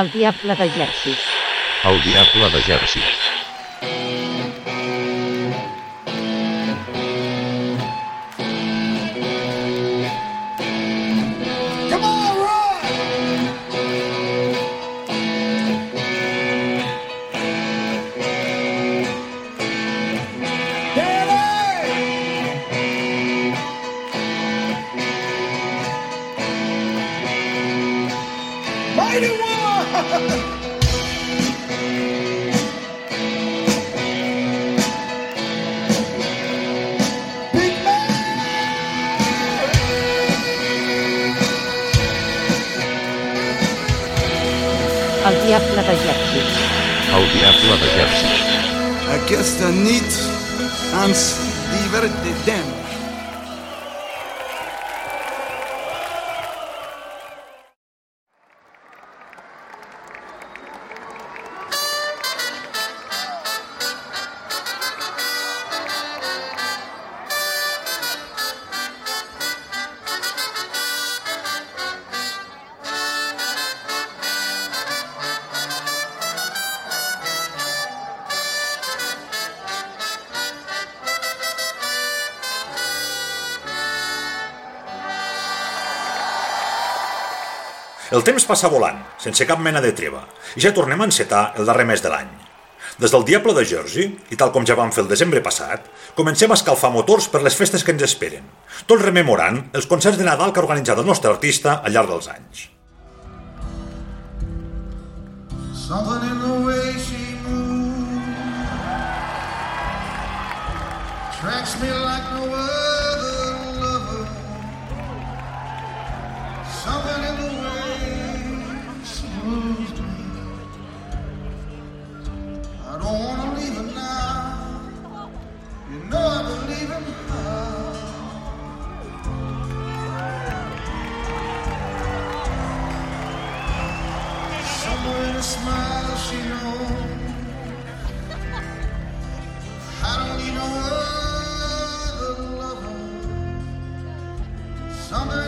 El diable de Jersey. El diable de Jersey. El diable de Jersey. El diable de Jersey. Aquesta nit ens El temps passa volant, sense cap mena de treva, i ja tornem a encetar el darrer mes de l'any. Des del Diable de Jersey, i tal com ja vam fer el desembre passat, comencem a escalfar motors per les festes que ens esperen, tot rememorant els concerts de Nadal que ha organitzat el nostre artista al llarg dels anys. Something in the way she moves attracts me like no other believe in her. Somewhere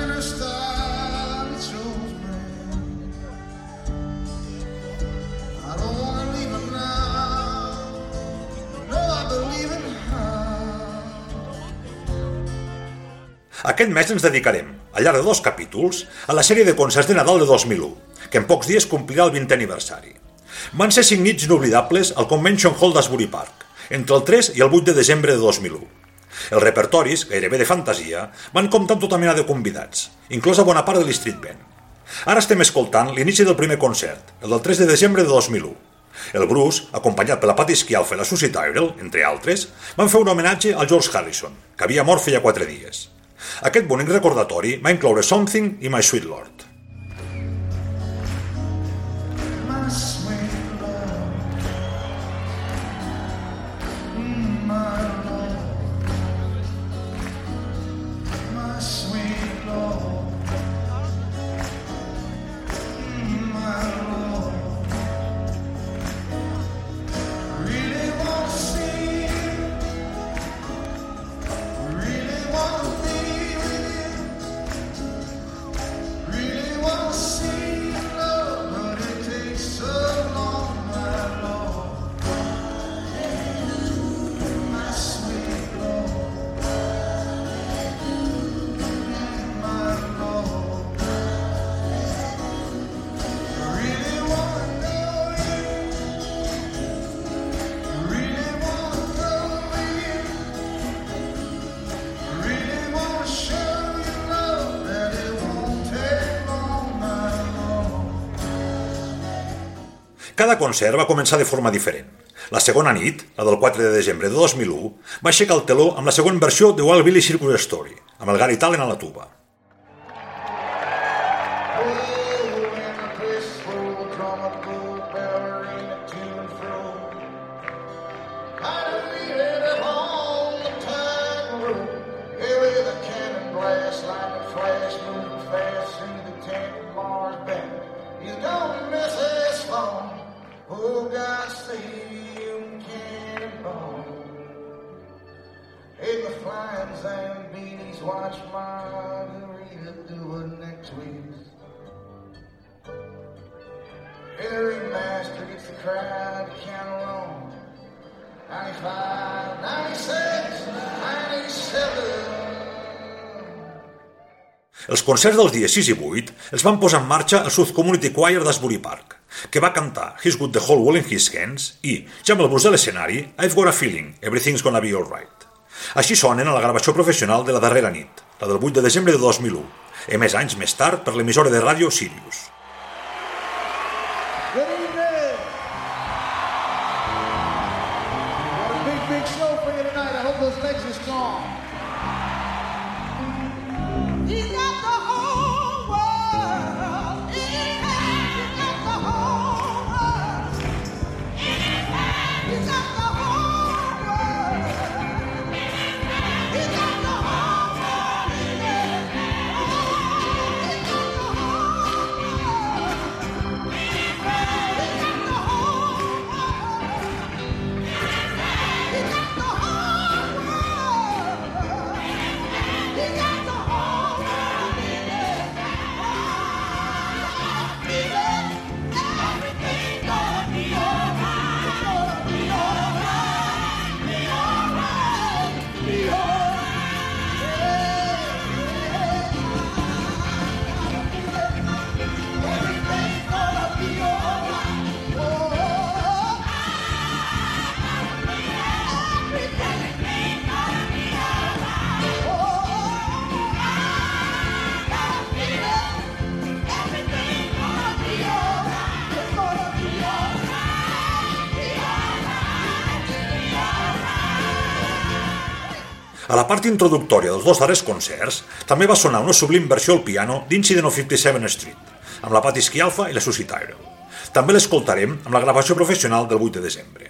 in a smile Aquest mes ens dedicarem, al llarg de dos capítols, a la sèrie de concerts de Nadal de 2001, que en pocs dies complirà el 20è aniversari. Van ser cinc nits inoblidables al Convention Hall d'Asbury Park, entre el 3 i el 8 de desembre de 2001. Els repertoris, gairebé de fantasia, van comptar amb tota mena de convidats, inclosa bona part de l'Street Band. Ara estem escoltant l'inici del primer concert, el del 3 de desembre de 2001. El Bruce, acompanyat per la Patti Schialfa i la Susie Tyrell, entre altres, van fer un homenatge al George Harrison, que havia mort feia quatre dies. Aquest bonic recordatori va incloure Something i My Sweet Lord. Cada concert va començar de forma diferent. La segona nit, la del 4 de desembre de 2001, va aixecar el teló amb la següent versió de Wild Billy Circus Story, amb el Gary Talent a la tuba. Oh, in Oh. Hey, the watch Margarita do her next week. Hillary Master gets the crowd to count along. 95, 96, 97. Els concerts dels dies 6 i 8 els van posar en marxa el South Community Choir d'Asbury Park, que va cantar He's Got the Whole World in His Hands i, ja amb el bus de l'escenari, I've Got a Feeling, Everything's Gonna Be Alright. Així sonen a la gravació professional de la darrera nit, la del 8 de desembre de 2001, emès anys més tard per l'emissora de ràdio Sirius. La part introductòria dels dos darrers concerts també va sonar una sublim versió al piano d'Incident of 57 Street, amb la Patti Schialfa i la Susie Tyrell. També l'escoltarem amb la gravació professional del 8 de desembre.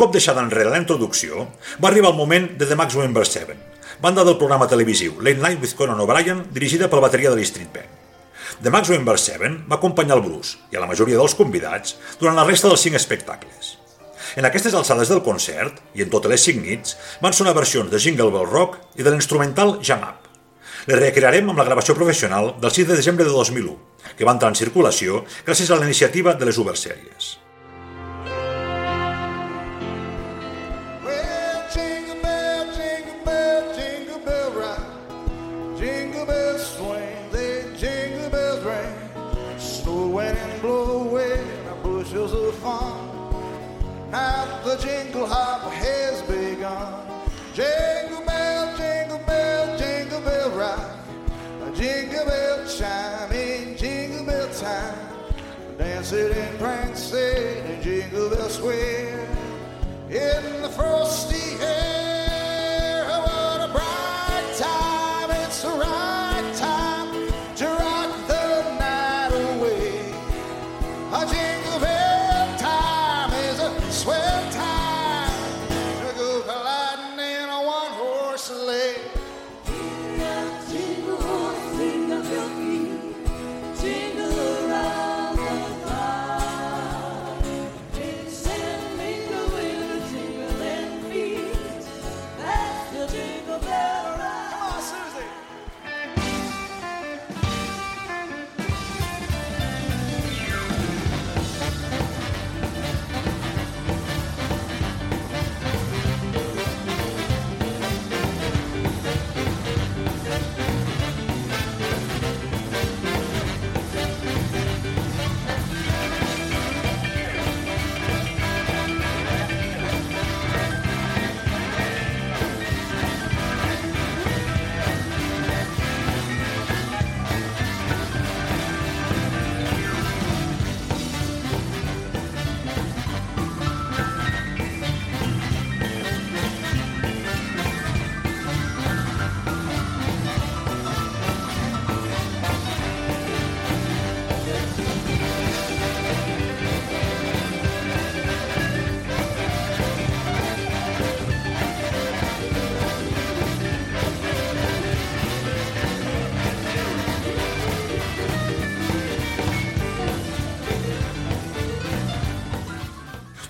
Cop deixada enrere la introducció, va arribar el moment de The Max Wember 7, banda del programa televisiu Late Night with Conan O'Brien, dirigida pel bateria de l'Street Band. The Max Wember 7 va acompanyar el Bruce i a la majoria dels convidats durant la resta dels cinc espectacles. En aquestes alçades del concert, i en totes les cinc nits, van sonar versions de Jingle Bell Rock i de l'instrumental Jam Up. Les recrearem amb la gravació professional del 6 de desembre de 2001, que va entrar en circulació gràcies a la iniciativa de les Uber Series. Dancing and prancing in Jingle Bell Square. In the frosty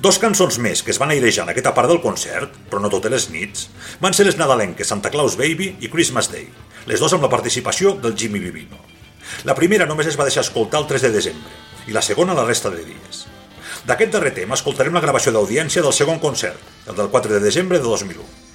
Dos cançons més que es van airejar en aquesta part del concert, però no totes les nits, van ser les nadalenques Santa Claus Baby i Christmas Day, les dues amb la participació del Jimmy Vivino. La primera només es va deixar escoltar el 3 de desembre i la segona la resta de dies. D'aquest darrer tema escoltarem la gravació d'audiència del segon concert, el del 4 de desembre de 2001.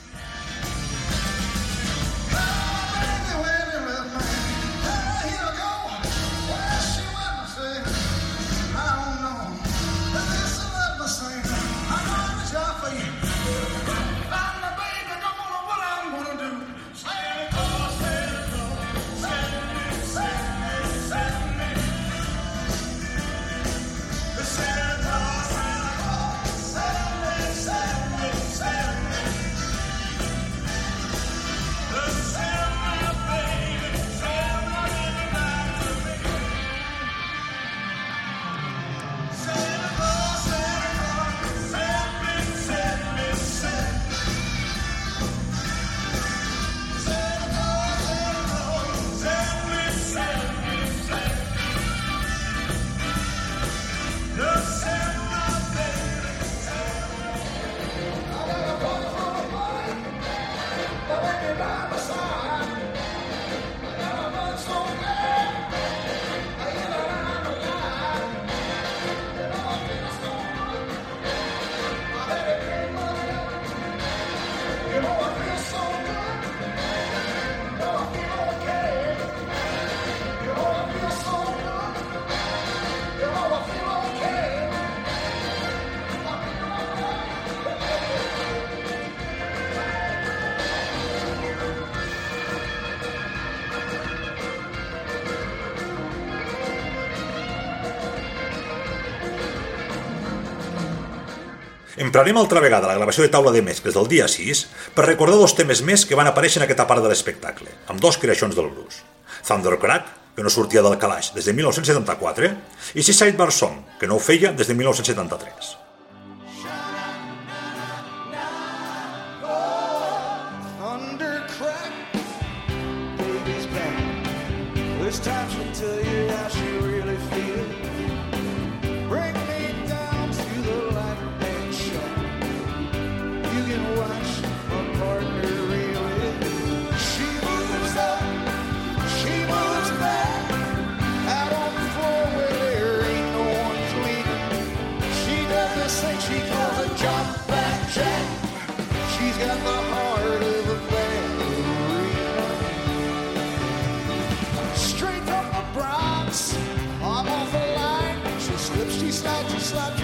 Emprarem altra vegada la gravació de taula de mescles del dia 6 per recordar dos temes més que van aparèixer en aquesta part de l'espectacle, amb dos creacions del blues. Thundercrack, que no sortia del calaix des de 1974, i Seaside Bar Song, que no ho feia des de 1973. Straight from the Bronx, I'm off the line. She slips, she slides, she slaps,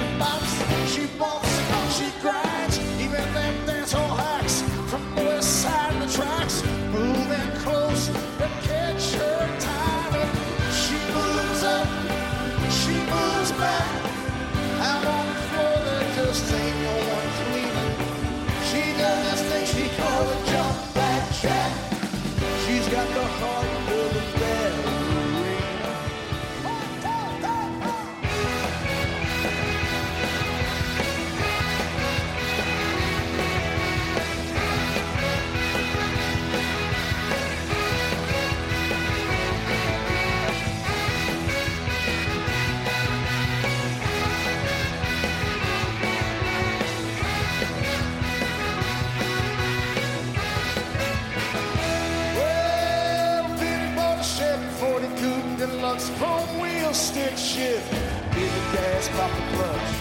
gas, the clutch.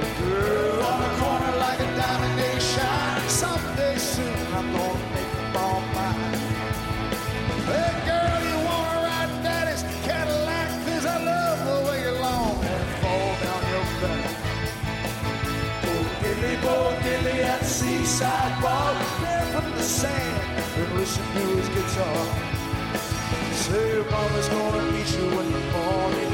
The girl on the corner like a diamond they shine. Someday soon I'm gonna make them all mine. Hey girl, you wanna ride daddy's Cadillac? 'Cause I love the way you long and fall down your back. Bo diddly, bo diddly at the seaside bar. Barefoot in the sand and listen to his guitar. Say your mama's gonna meet you when the morning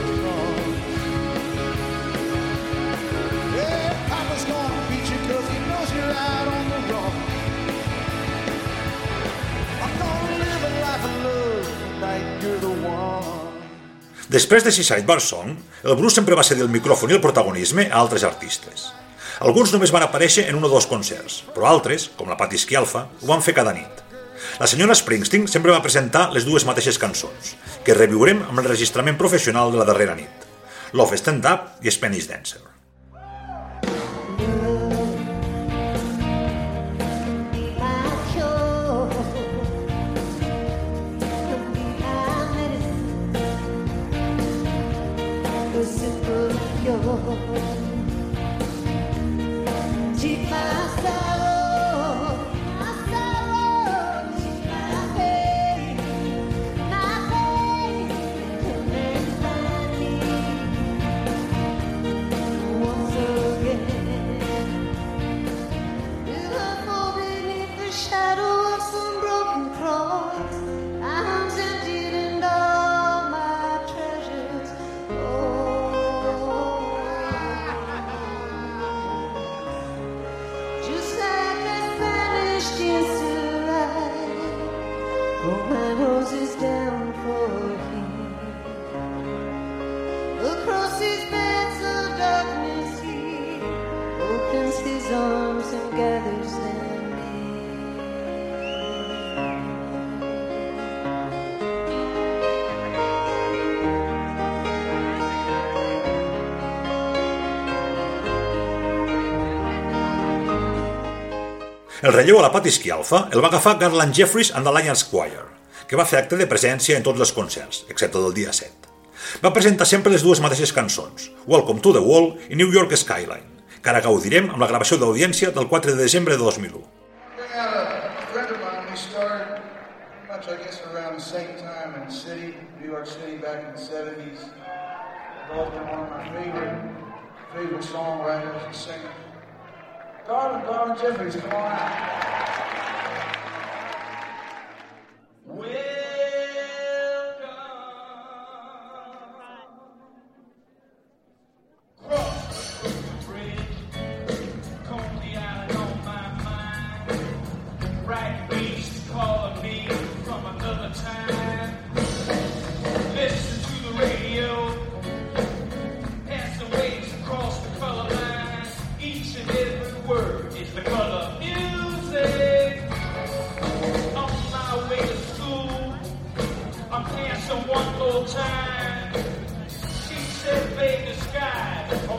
Després de Seaside Bar Song, el blues sempre va cedir el micròfon i el protagonisme a altres artistes. Alguns només van aparèixer en un o dos concerts, però altres, com la Patti Schialfa, ho van fer cada nit. La senyora Springsteen sempre va presentar les dues mateixes cançons, que reviurem amb l'enregistrament professional de la darrera nit. Love Stand Up i Spanish Dancer. simple cure. Myself. El relleu a la Patti Schialfa el va agafar Garland Jeffries and the Lions Choir, que va fer acte de presència en tots els concerts, excepte del dia 7. Va presentar sempre les dues mateixes cançons, Welcome to the Wall i New York Skyline, que ara gaudirem amb la gravació d'audiència del 4 de desembre de 2001. Bring out a friend of mine. We started pretty much, I guess, around the same time in the city, New York City, back in the 70s. I've always been one of my favorite, favorite songwriters and singers. Garland, Garland Jeffries, come on out.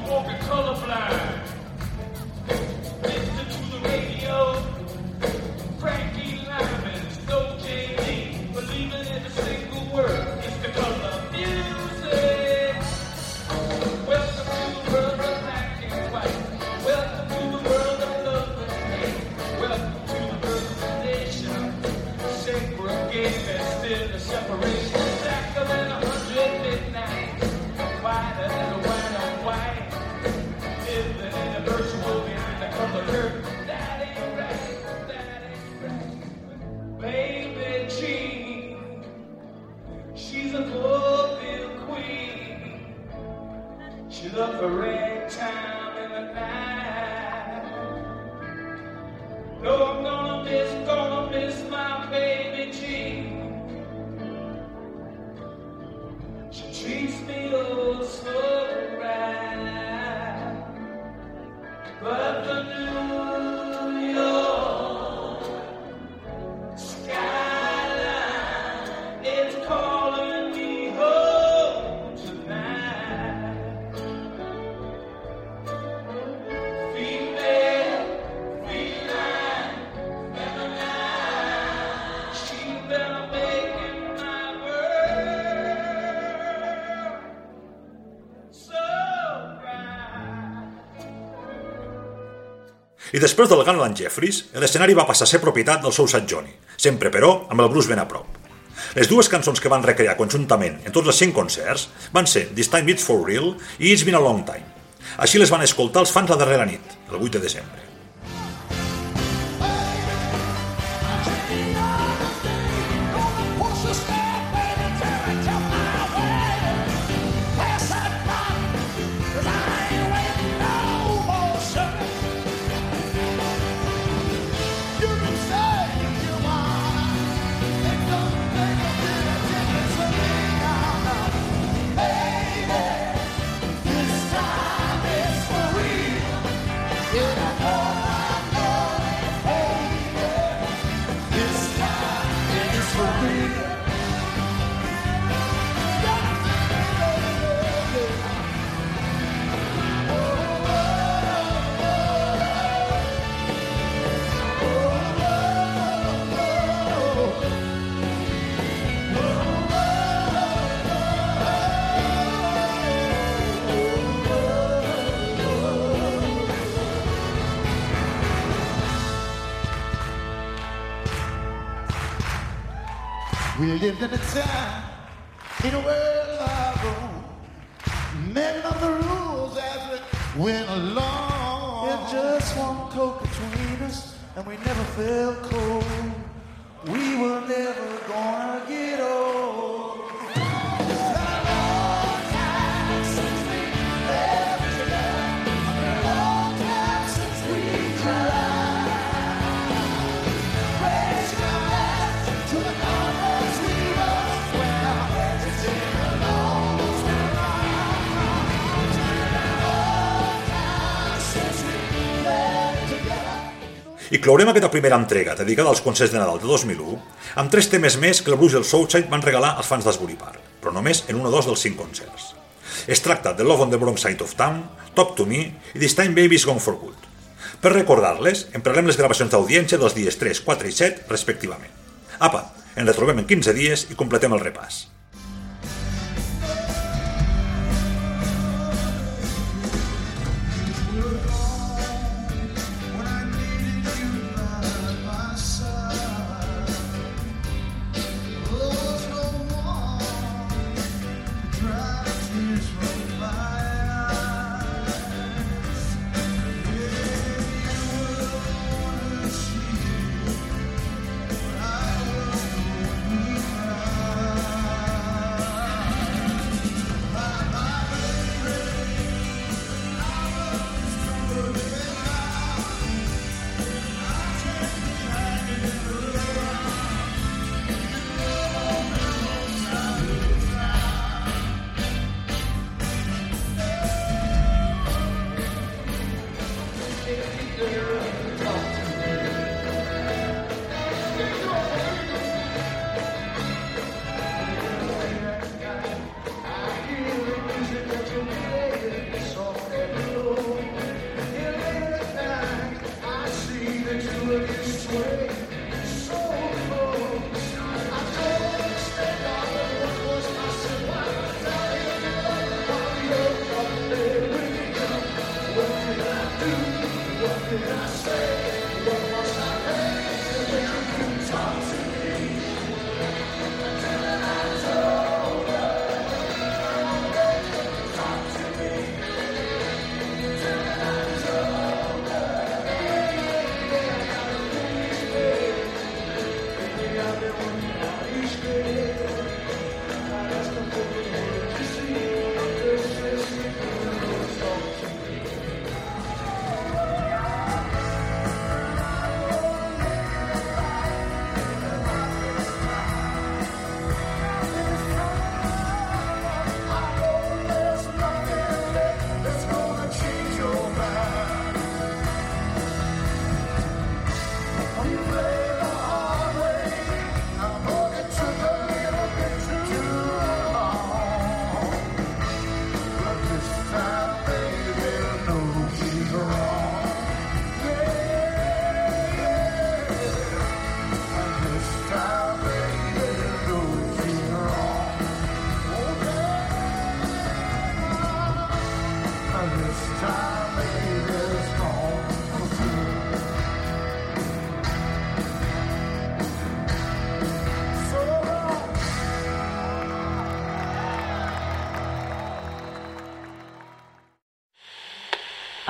Walking colorblind. I després del Garland Jeffries, l'escenari va passar a ser propietat del seu Sat Johnny, sempre, però, amb el Bruce ben a prop. Les dues cançons que van recrear conjuntament en tots els cinc concerts van ser This Time It's For Real i It's Been a Long Time. Així les van escoltar els fans la darrera nit, el 8 de desembre. Lived in a time, in a world of our own, making up the rules as we went along. And just one coat between us, and we never felt cold. I clourem aquesta primera entrega, dedicada als concerts de Nadal de 2001, amb tres temes més que el Blues i el Southside van regalar als fans d'Asbury Park, però només en un o dos dels cinc concerts. Es tracta de Love on the Bronx Side of Town, Talk to Me i This Time Baby's Gone for Good. Per recordar-les, emprarem les gravacions d'audiència dels dies 3, 4 i 7, respectivament. Apa, ens retrobem en 15 dies i completem el repàs.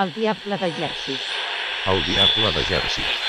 El diable de Jersey. El diable de Jersey.